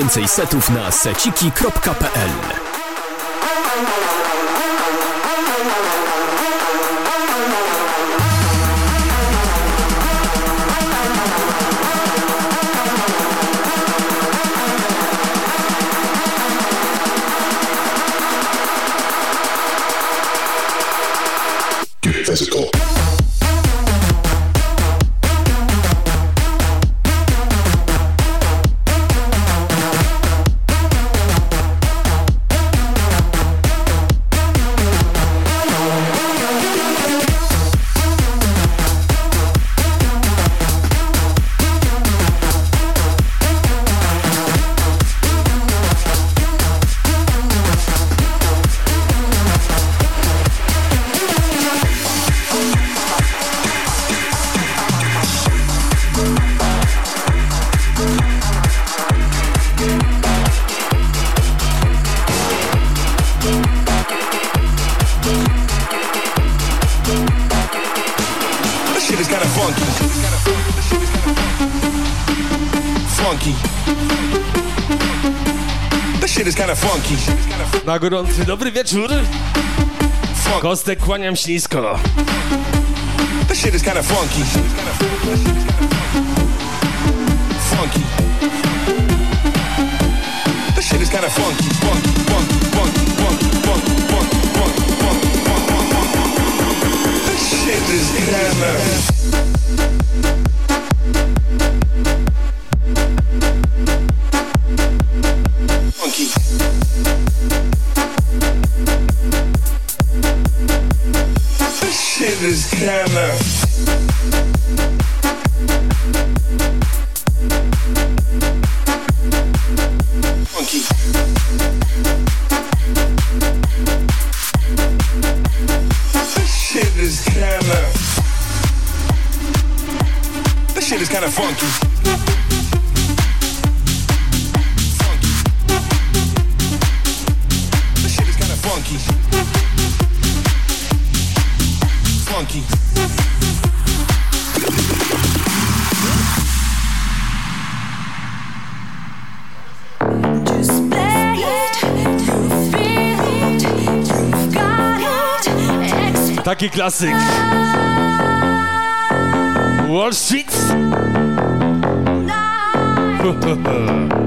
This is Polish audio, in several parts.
Więcej setów na seciki.pl Na gorący dobry wieczór. Kostek, kłaniam ślisko. This shit is kinda funky. Funky. This shit is kinda funky. Funky, Classic. Wall Street.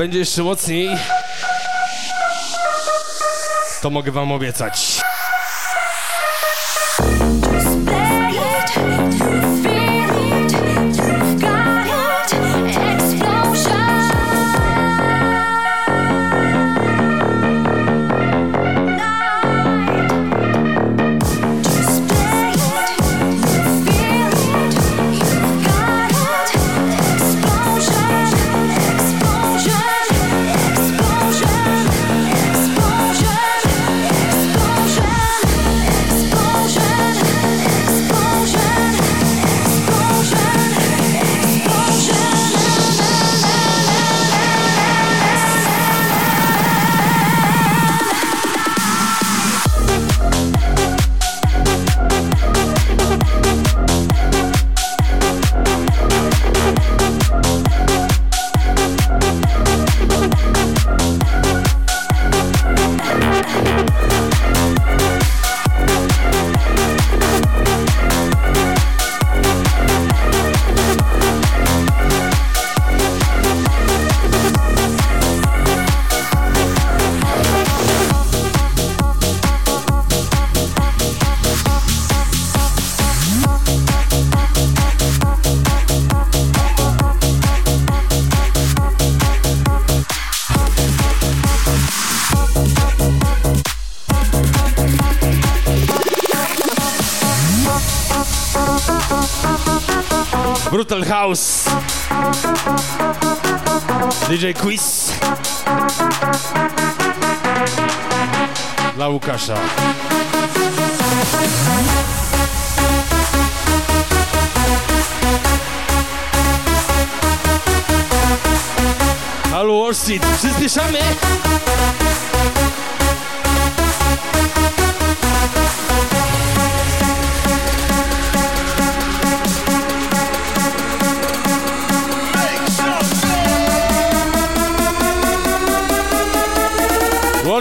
będzie jeszcze mocniej, to mogę wam obiecać. DJ Quiz. Dla Łukasza. Halo Wall przyspieszamy!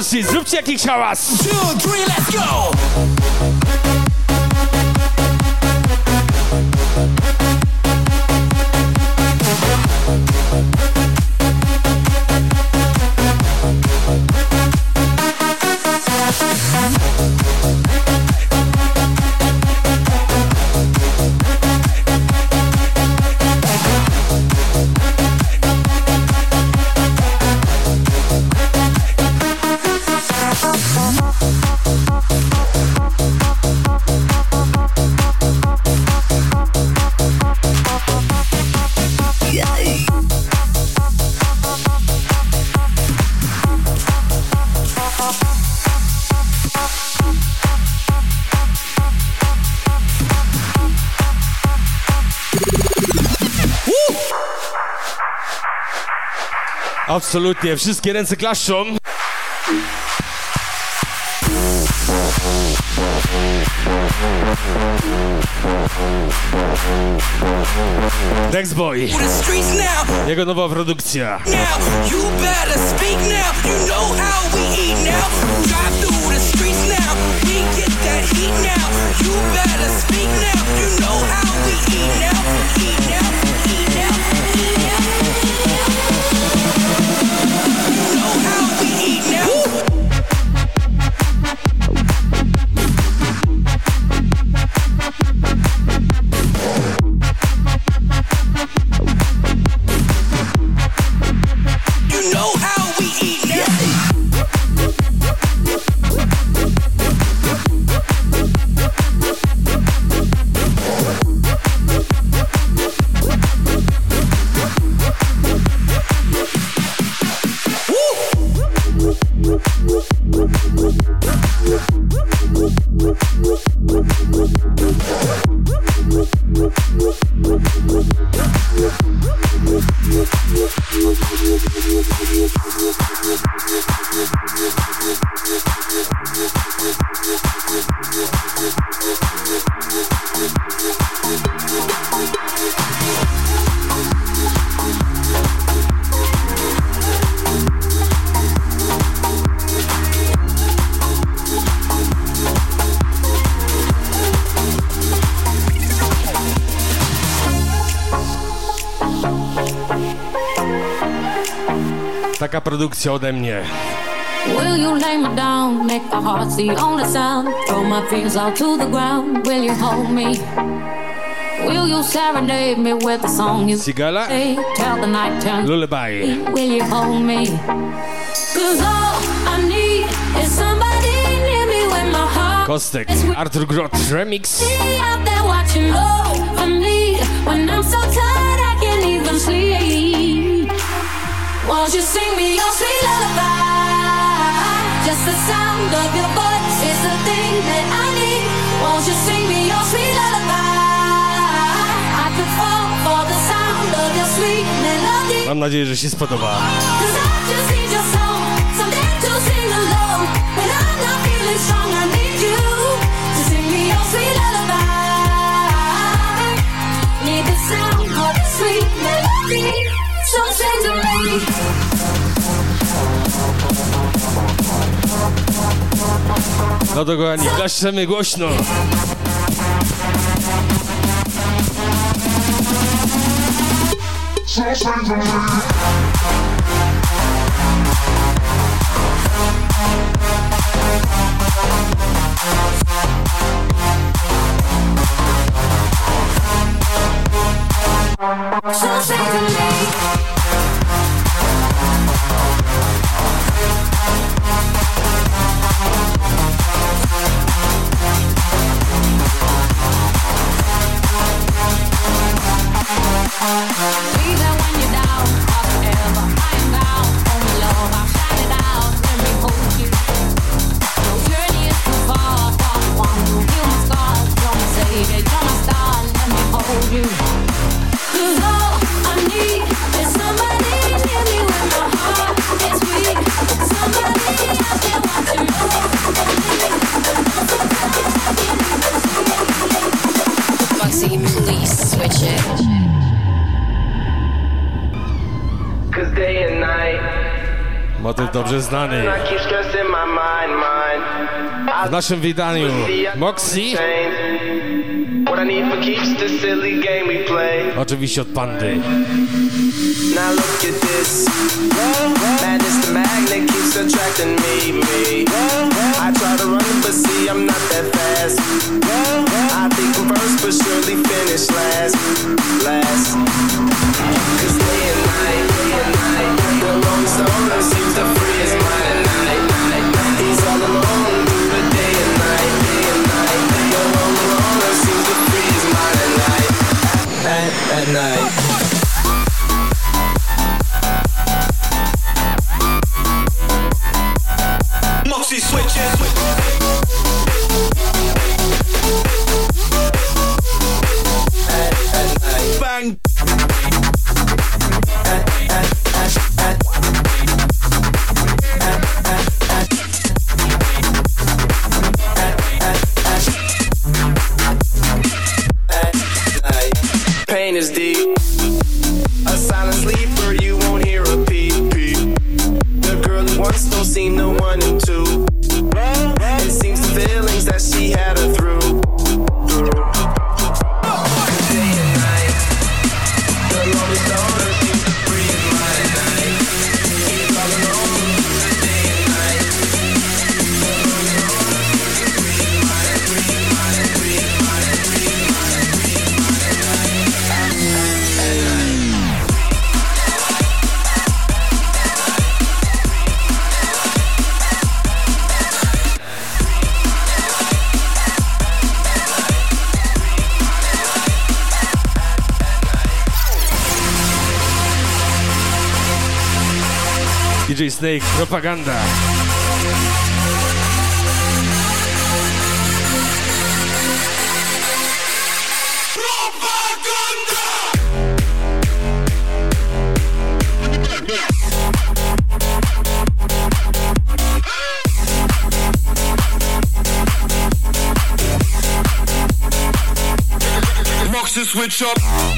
Street, zróbcie jakiś hałas! Two, three, let's go! Absolutnie, wszystkie ręce klaszczą. Next Boy, now, jego nowa produkcja. now. You better speak now. You know how we eat now. Drive through the streets produkcja ode mnie. Will you lay me down, make my heart the only sound? Throw my fears to the ground. Will you hold me? Will you serenade me with the song you Sigala, play? Till the night turns. Lullaby. Will you hold me? Cause all I need is somebody near me when my heart Kostek, Artur Grot, remix. me out there watching over me when I'm so tired Mam nadzieję, że się spodoba. No to kochani, klaszczemy głośno. So sing to me. dobrze znany. W naszym wydaniu Moxie. Oczywiście od Pandy. Now look at this. Madness the magnet keeps attracting me, me. I try to run, but see, I'm not that fast. I think I'm first, but surely finish last. Last. Cause laying Пропаганда. Switch up.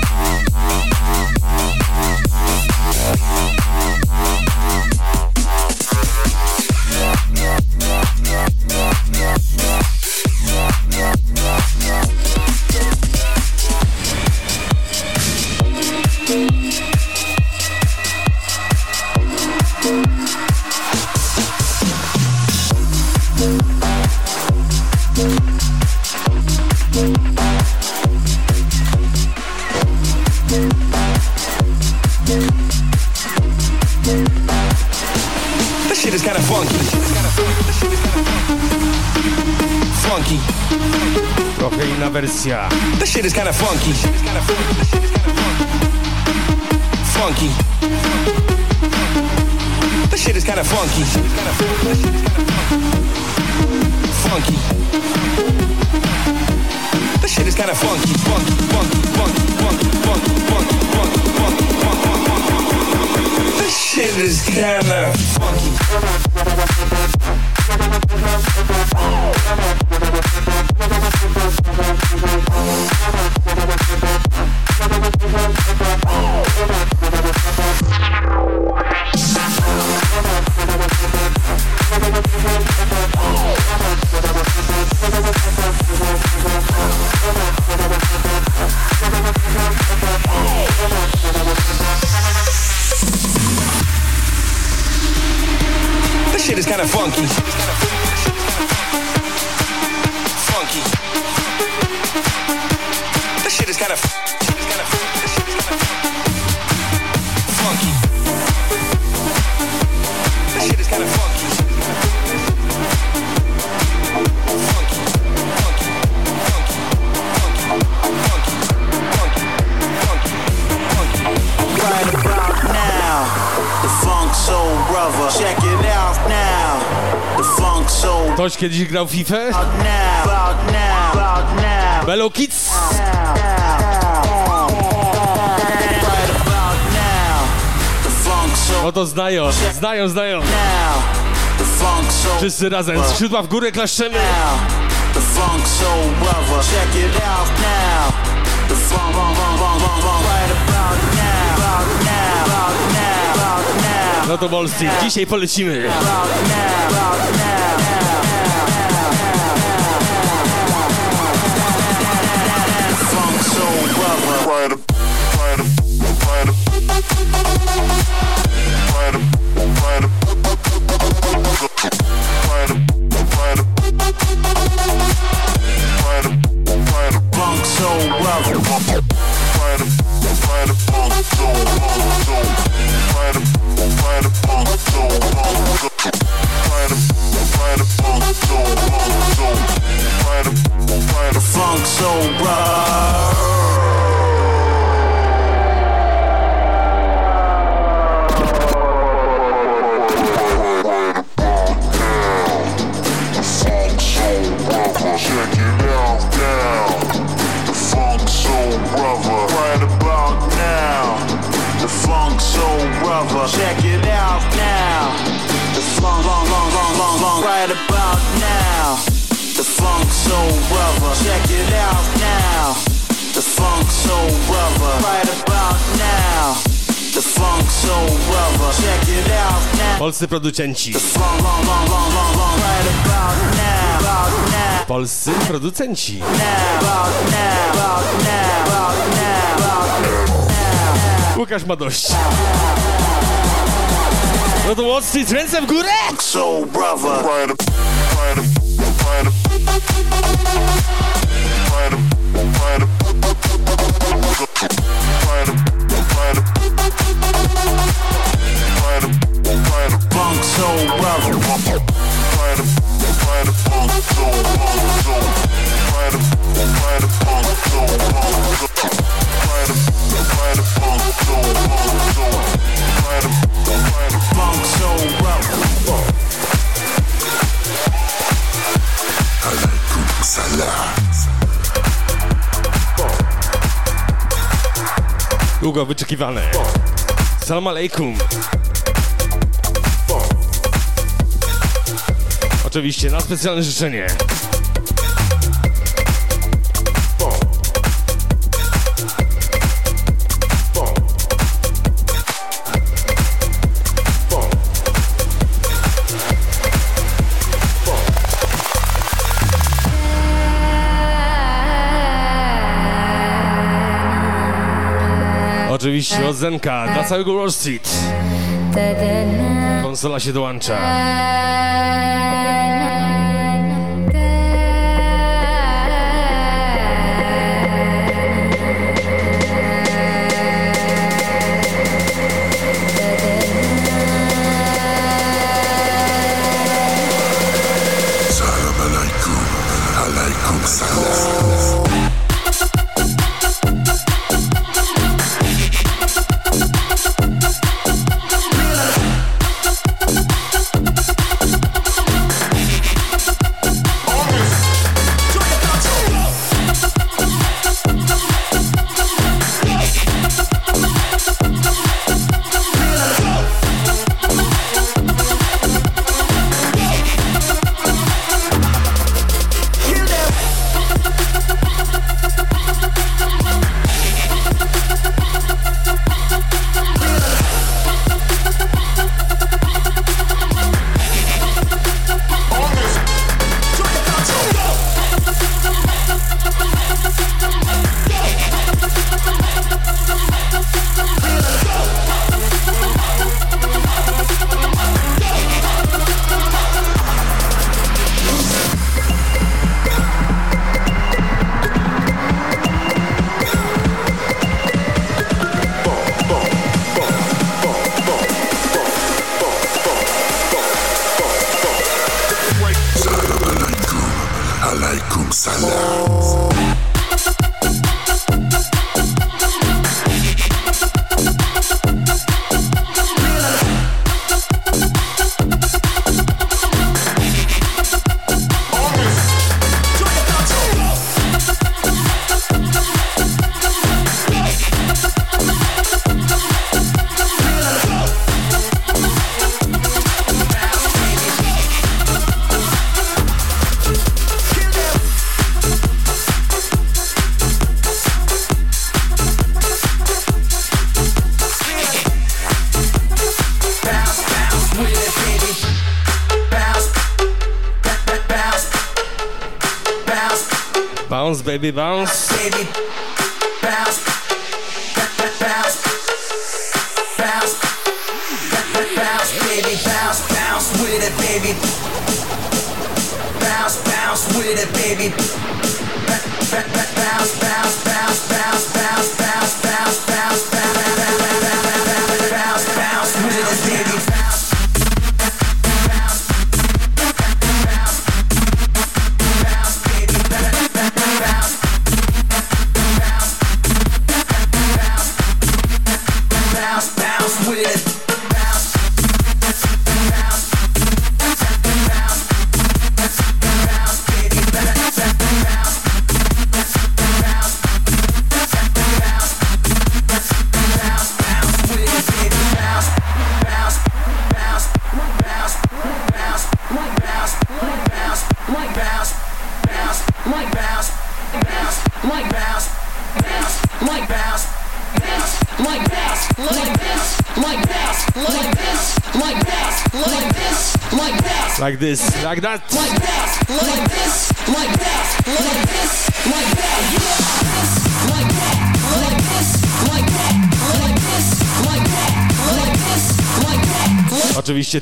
This Shit is kinda funky. kiedyś grał FIFA? Bello Kids? No to znają, znają, znają. Wszyscy razem, skrzydła w górę klaszczemy. No to Bolscy, dzisiaj polecimy. polscy producenci. Polscy producenci. Łukasz ma dość. No to Wall ręce w górę! So, brother. długo wyczekiwane. Salam aleikum. Oczywiście na specjalne życzenie. oczywiście od Zenka dla całego Wall Street. Konsola się dołącza. baby bounce.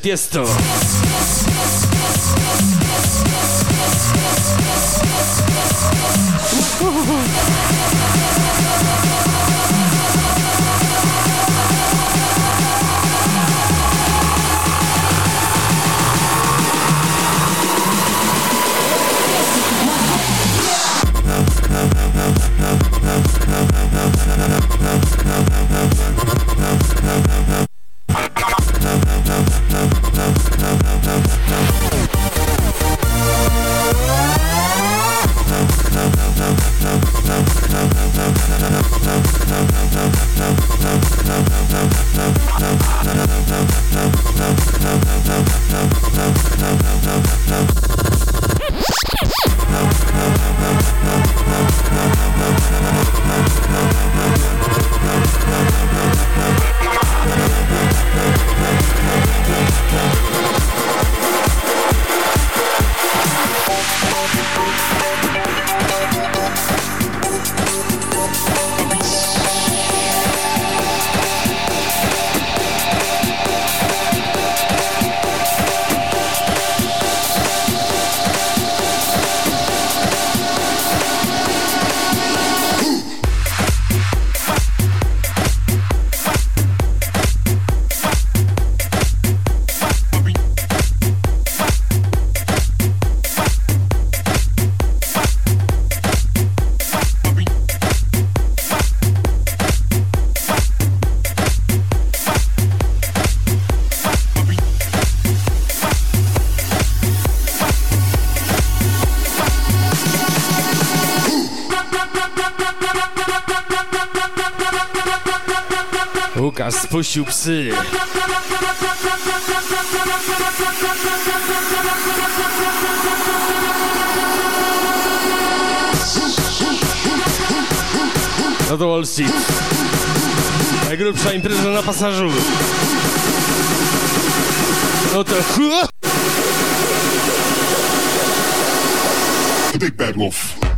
Tiesto. Tiesto. spuścił psy. No to Wall Street. Najgrubsza impreza na pasażu. No to... Big Bad Wolf.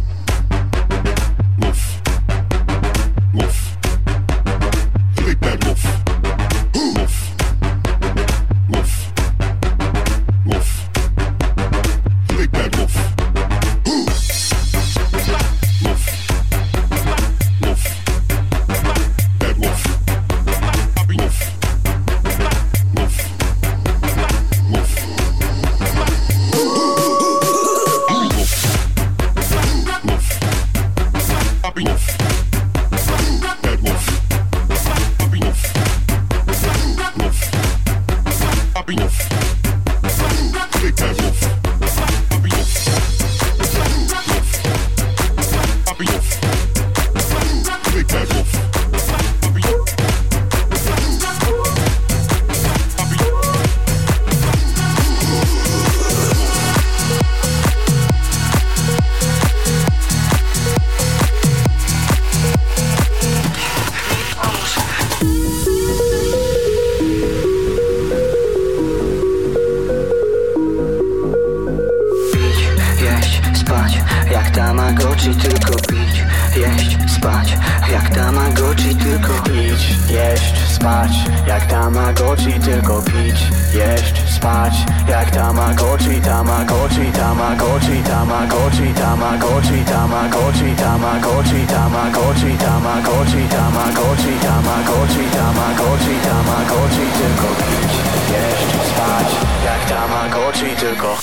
Tamagotchi, tylko pić, jeść, spać. Jak Tamagotchi tylko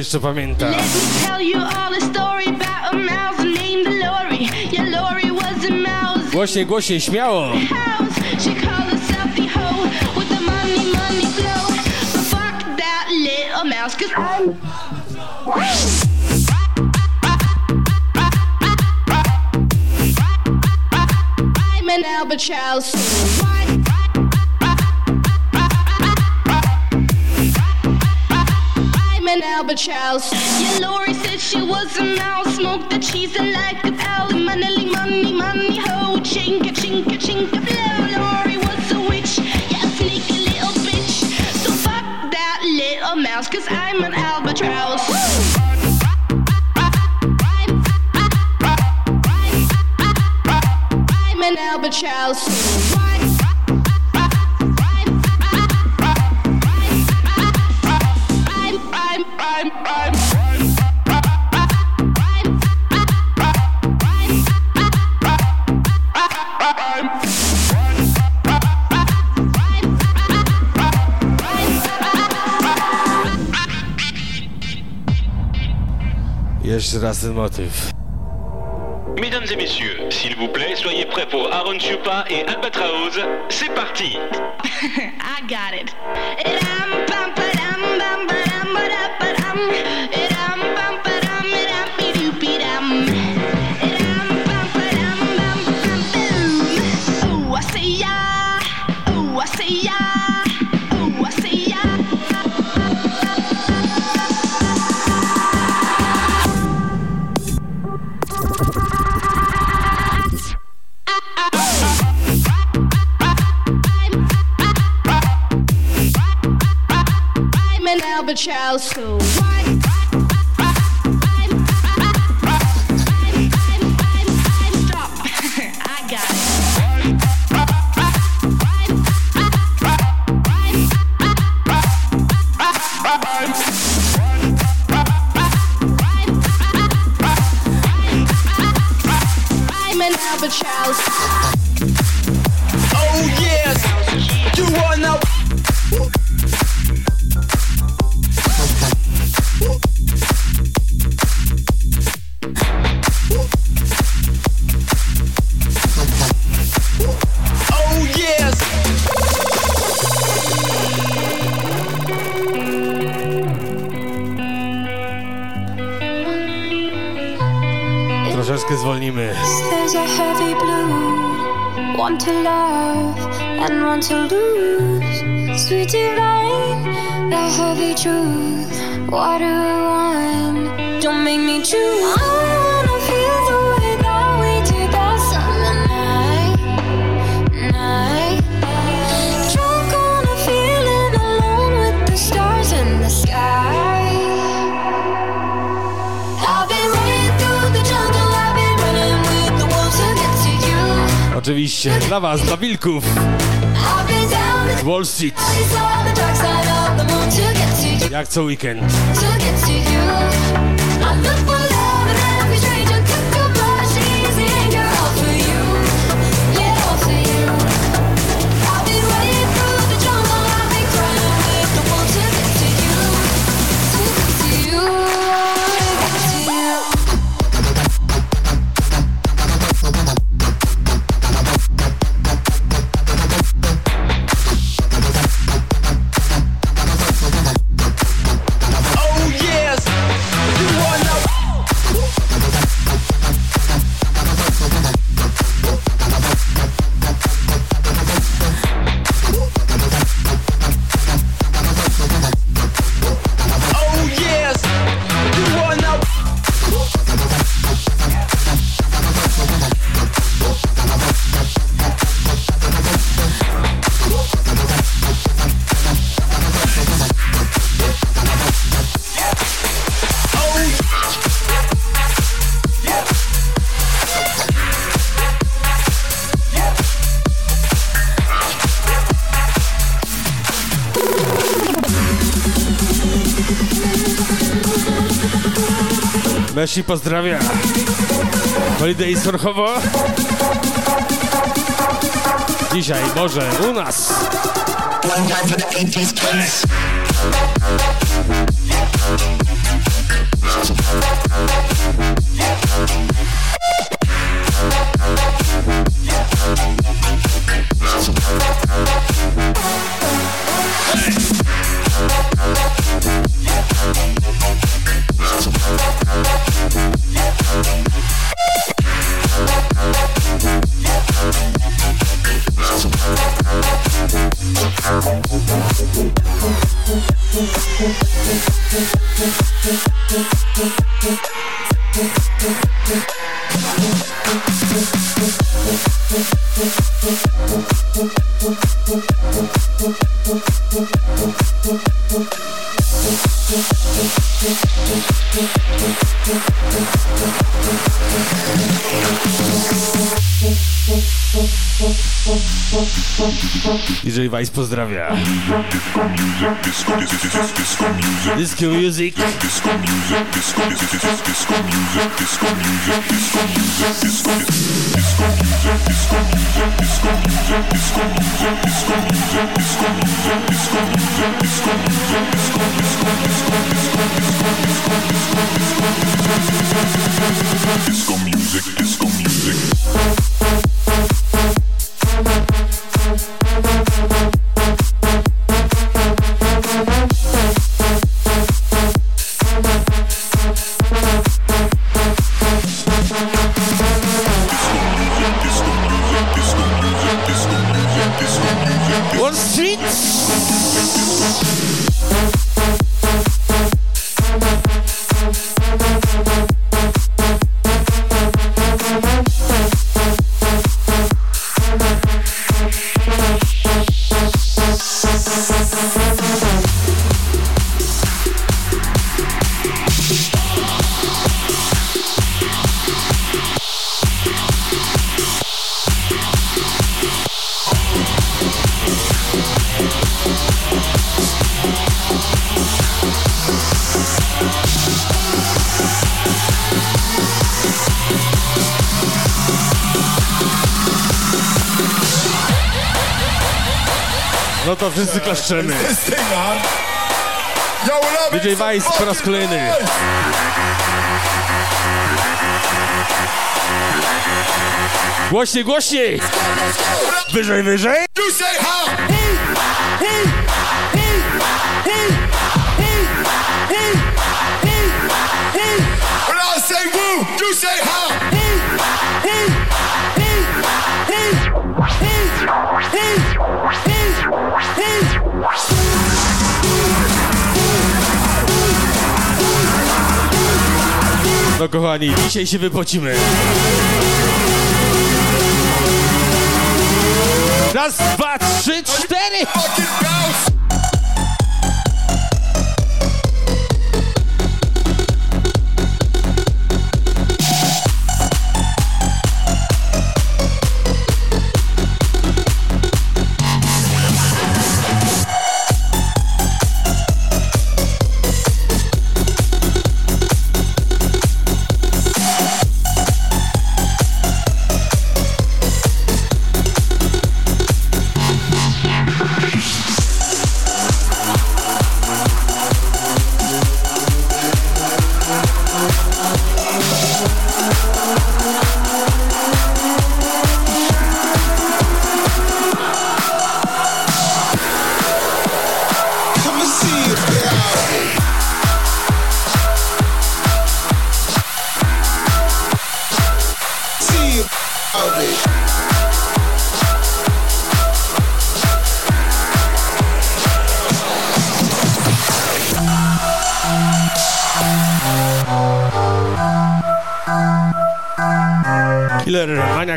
Let me tell you all the story about a mouse named Laurie. Yeah, Laurie was a mouse. Głośniej, głośniej, śmiało. I'm an Albert Child. house. Yeah, Lori said she was a mouse. Smoked the cheese and like a pal. Money, money, money, ho. Chinka, chinka, chinka. Mesdames et messieurs, s'il vous plaît, soyez prêts pour Aaron Chupa et Albatraoz. C'est parti. child's soul. troszkę zwolnimy. One to love and one to lose. Sweet divine, the heavy truth. Water one, don't make me choose. oczywiście dla was, dla wilków. Wall Street. Jak co weekend. Maci pozdrawia. Holiday Sorchowo. Dzisiaj może u nas. One time for the 80s, DJ Vice pozdrawia. Disco Music. Disco music, disco music. Klaszczemy. DJ Vice po raz kolejny. Głośniej, głośniej! Wyżej, wyżej! No kochani, dzisiaj się wypocimy. Raz, dwa, trzy, cztery!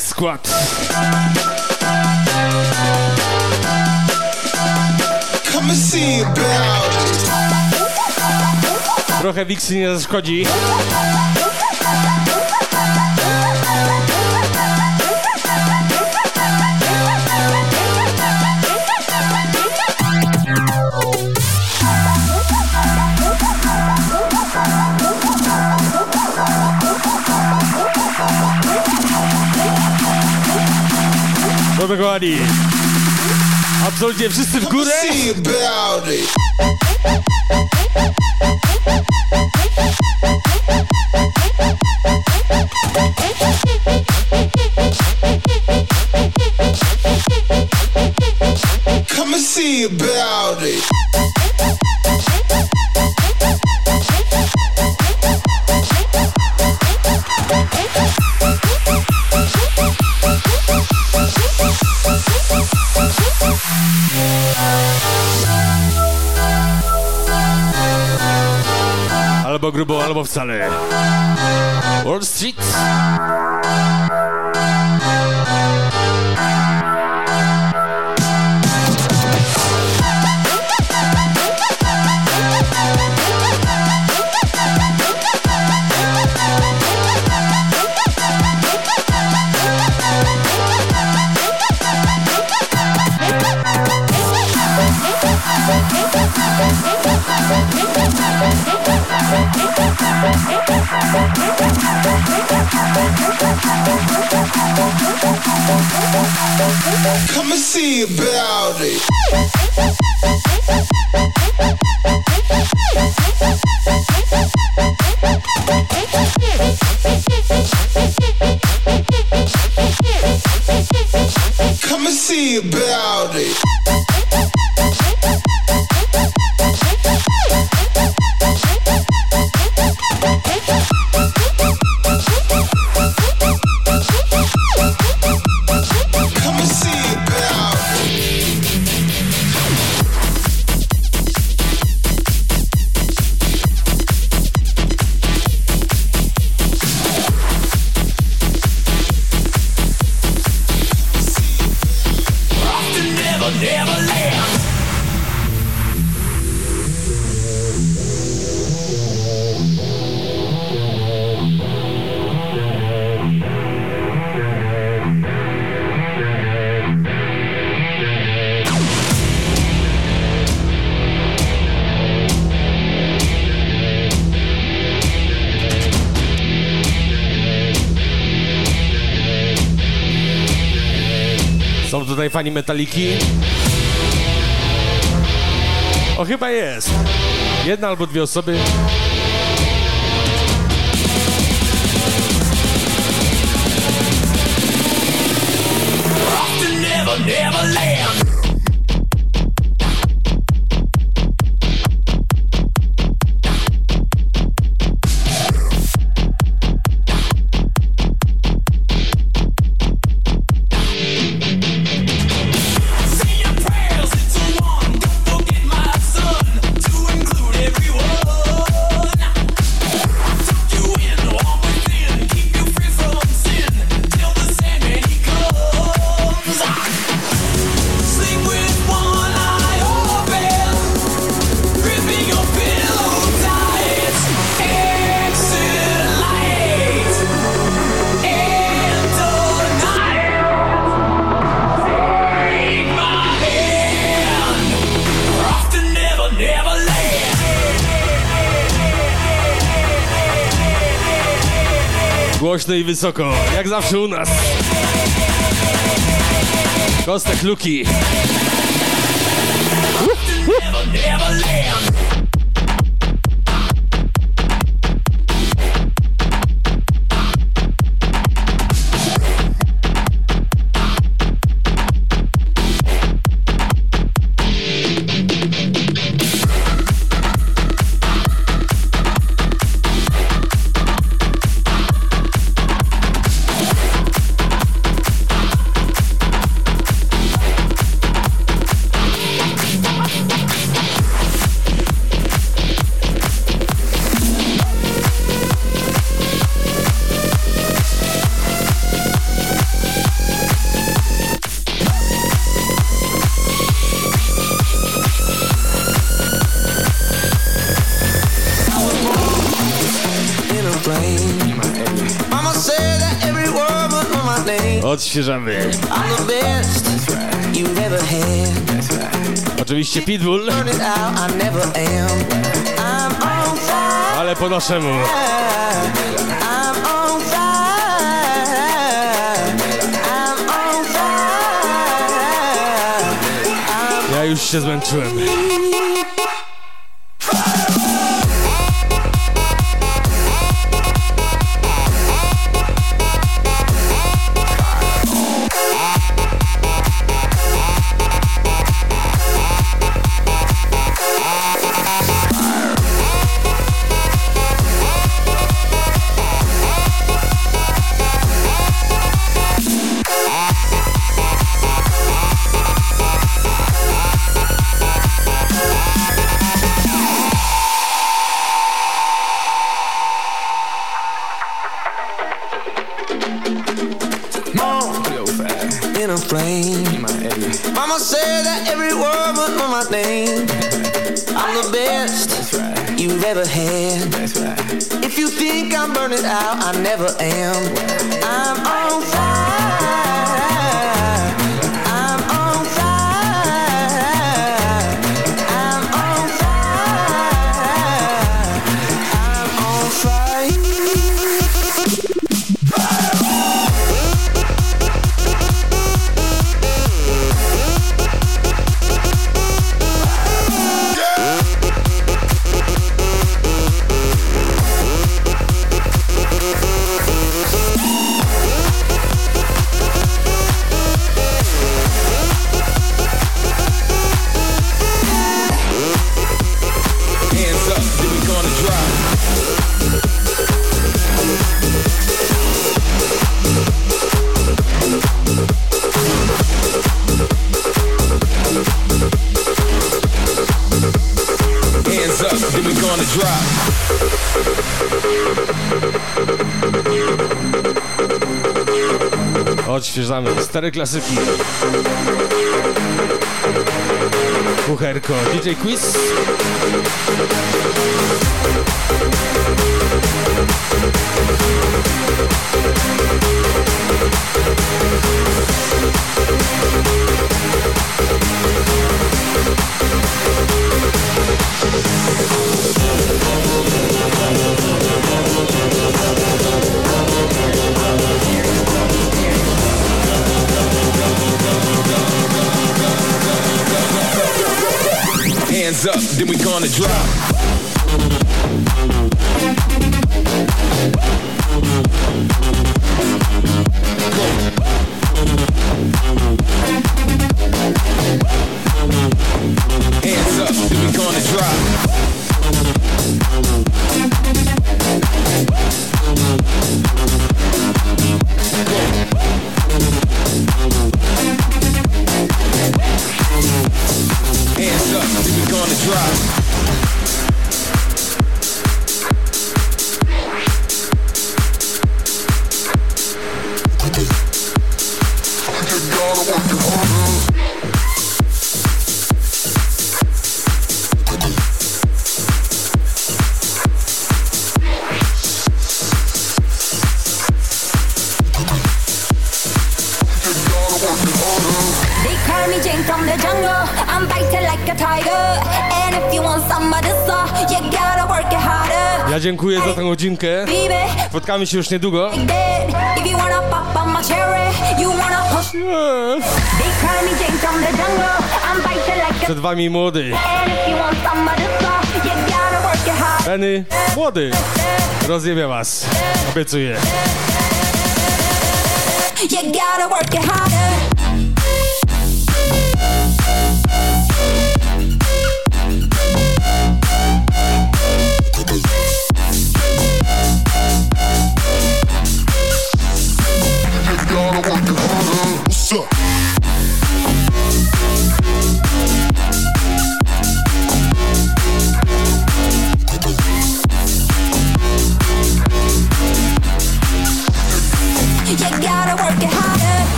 Maniac Squad. Come and see it, baby. Trochę Wixy nie zaszkodzi. Kochani. Absolutnie wszyscy w górę. Sally. see about it. metaliki. O, chyba jest. Jedna albo dwie osoby. Never, never. głośno i wysoko, jak zawsze u nas. Kostek Luki. Uh, uh. Odświeżamy. Oczywiście Pitbull. Ale po naszemu. Ja już się zmęczyłem. Stare klasyki. Kucherko, DJ Quiz. Hands up, then we gonna drop. Hands up, then we gonna drop. This, uh, you gotta work it hard. Benny, młody. Rozjebie was. Obiecuję. You gotta work it harder.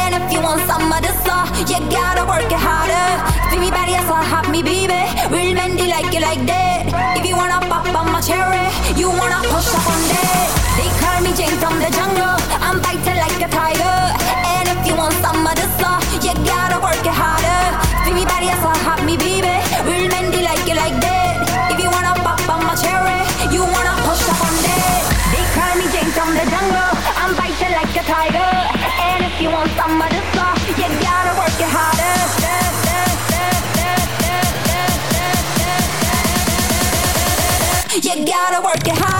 And if you want some of this, uh, you gotta work it harder. Feel me body, so hot me baby. Real Mandy like it like that. If you wanna pop on my cherry, you wanna push up on that. They call me Jane from the jungle. I'm biting like a tiger. And if you want some of this, uh, you gotta work it harder. Feel me body, so hot me baby. Gotta work it harder.